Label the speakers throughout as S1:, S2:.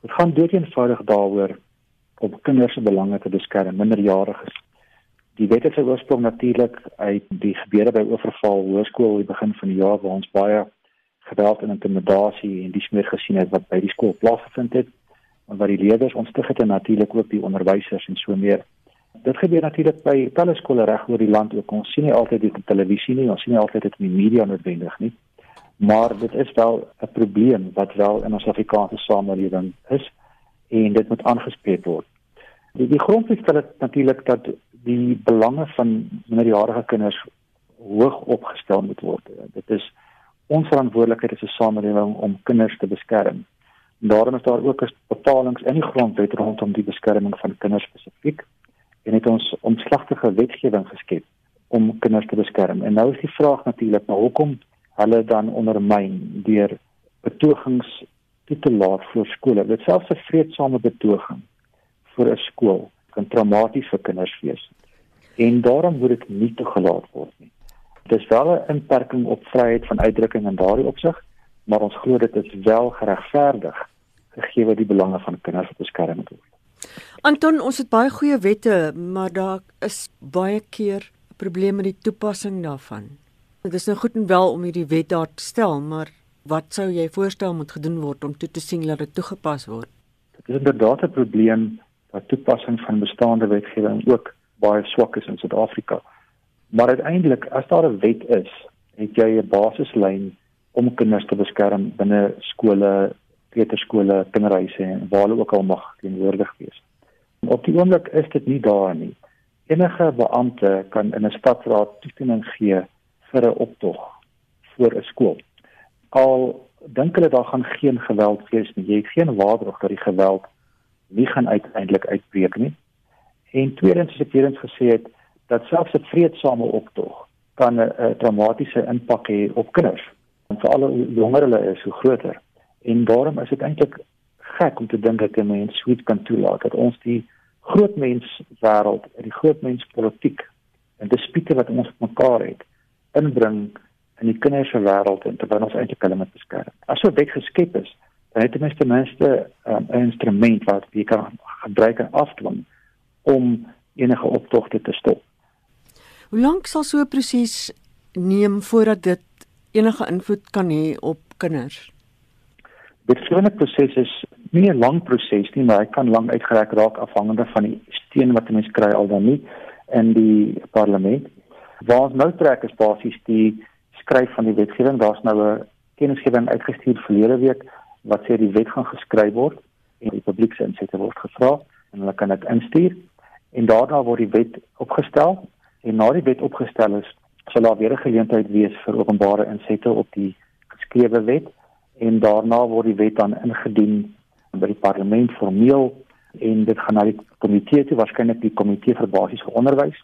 S1: Dit gaan doeteenvoudig daaroor om kinders se belange te beskerm, minderjariges. Die wet het sy oorsprong natuurlik uit die gebeure by Oeverval Hoërskool aan die begin van die jaar waar ons baie geweld en intimidasie en dis meer gesien het wat by die skool plaasgevind het en wat die leerders ontstig het en natuurlik ook die onderwysers en so meer. Dit gebeur natuurlik by talle skole reg oor die land ook. Ons sien nie altyd dit op televisie nie, ons sien nie altyd dit in die media noodwendig nie maar dit is wel 'n probleem wat wel in ons Afrikaanse samelewing is en dit moet aangespreek word. Die, die grondwet stel natuurlik dat die belange van minderjarige kinders hoog opgestel moet word. Dit is ons verantwoordelikheid as 'n samelewing om kinders te beskerm. Daarom is daar ook 'n bepaling in die grondwet rondom die beskerming van kinders spesifiek en het ons omslagtige wetgewing geskep om kinders te beskerm. En nou is die vraag natuurlik, maar hoekom hulle dan ondermyn deur betogings toe te laat vir skole. Dit selfs 'n vreedsame betoging vir 'n skool kan traumaties vir kinders wees. En daarom moet dit nie toegelaat word nie. Dit is wel 'n inperking op vryheid van uitdrukking in daardie opsig, maar ons glo dit is wel geregverdig gegee wat die belange van kinders beskerm word.
S2: Anton, ons het baie goeie wette, maar daar is baie keer probleme met die toepassing daarvan. Dit is nou goed en wel om hierdie wet daar te stel, maar wat sou jy voorstel moet gedoen word om toe te sien dat dit toegepas word?
S1: Dit is inderdaad 'n probleem dat toepassing van bestaande wetgewing ook baie swak is in Suid-Afrika. Maar uiteindelik, as daar 'n wet is, het jy 'n basislyn om kinders te beskerm binne skole, kleuterskole, kinderhuise en waar hulle ook al mag teenwoordig wees. Op die oomblik is dit nie daar nie. Enige beampte kan in 'n stadsraad toestemming gee vir 'n optog voor 'n skool. Al dink hulle daar gaan geen geweld wees nie. Jy het geen waarborg dat die geweld nie gaan uiteindelik uitbreek nie. En tweedens weer eens gesê het dat selfs 'n vreedsame optog kan 'n dramatiese impak hê op kinders. En veral hoe jonger hulle is, hoe groter. En daarom is dit eintlik gek om te dink dat 'n mens sweet kan toelaat dat ons die groot mens wêreld, die groot mens politiek en dispute wat ons mekaar het inbring in die kinders se wêreld en terwyl ons eintlik hulle moet beskerm. As so wet geskep is, dan het ten minste um, 'n instrument wat jy kan gebruik en afdwing om enige optogte te stop.
S2: Hoe lank sal so 'n proses neem voordat dit enige invloed kan hê op kinders?
S1: Dit 'n proses is nie 'n lang proses nie, maar hy kan lank uitgereik raak afhangende van die steun wat 'n mens kry al dan nie in die parlement. Waar ons nou trek is basies die skryf van die wetgewing. Daar's nou 'n kennisgewing uitgestuur verlede week wat sê die wet gaan geskryf word en die publiek se insette word gevra en hulle kan dit instuur en daarna word die wet opgestel en na die wet opgestel is sal daar weer 'n geleentheid wees vir openbare insette op die geskrewe wet en daarna word die wet dan ingedien by die parlement formeel en dit gaan na die komitee toe waarskynlik die komitee vir basiese onderwys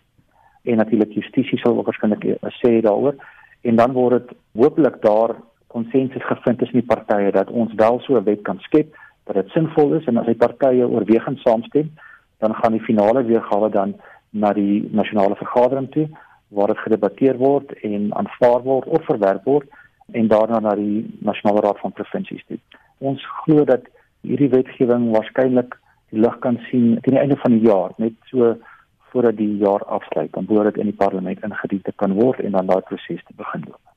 S1: en natuurlik justisie sal ook waarskynlik sê daaroor en dan word dit hopelik daar konsensus gevind tussen die partye dat ons wel so 'n wet kan skep dat dit sinvol is en as die partye oorwegend saamstem dan gaan die finale weergawe dan na die nasionale vergadering toe waar dit gedebatteer word en aanvaar word of verwerp word en daarna na die nasionale raad van provinsies toe. Ons glo dat hierdie wetgewing waarskynlik die lig kan sien teen die einde van die jaar net so voordat die jaar afsluit dan behoort dit in die parlement ingedien te kan word en dan daai proses te begin loop.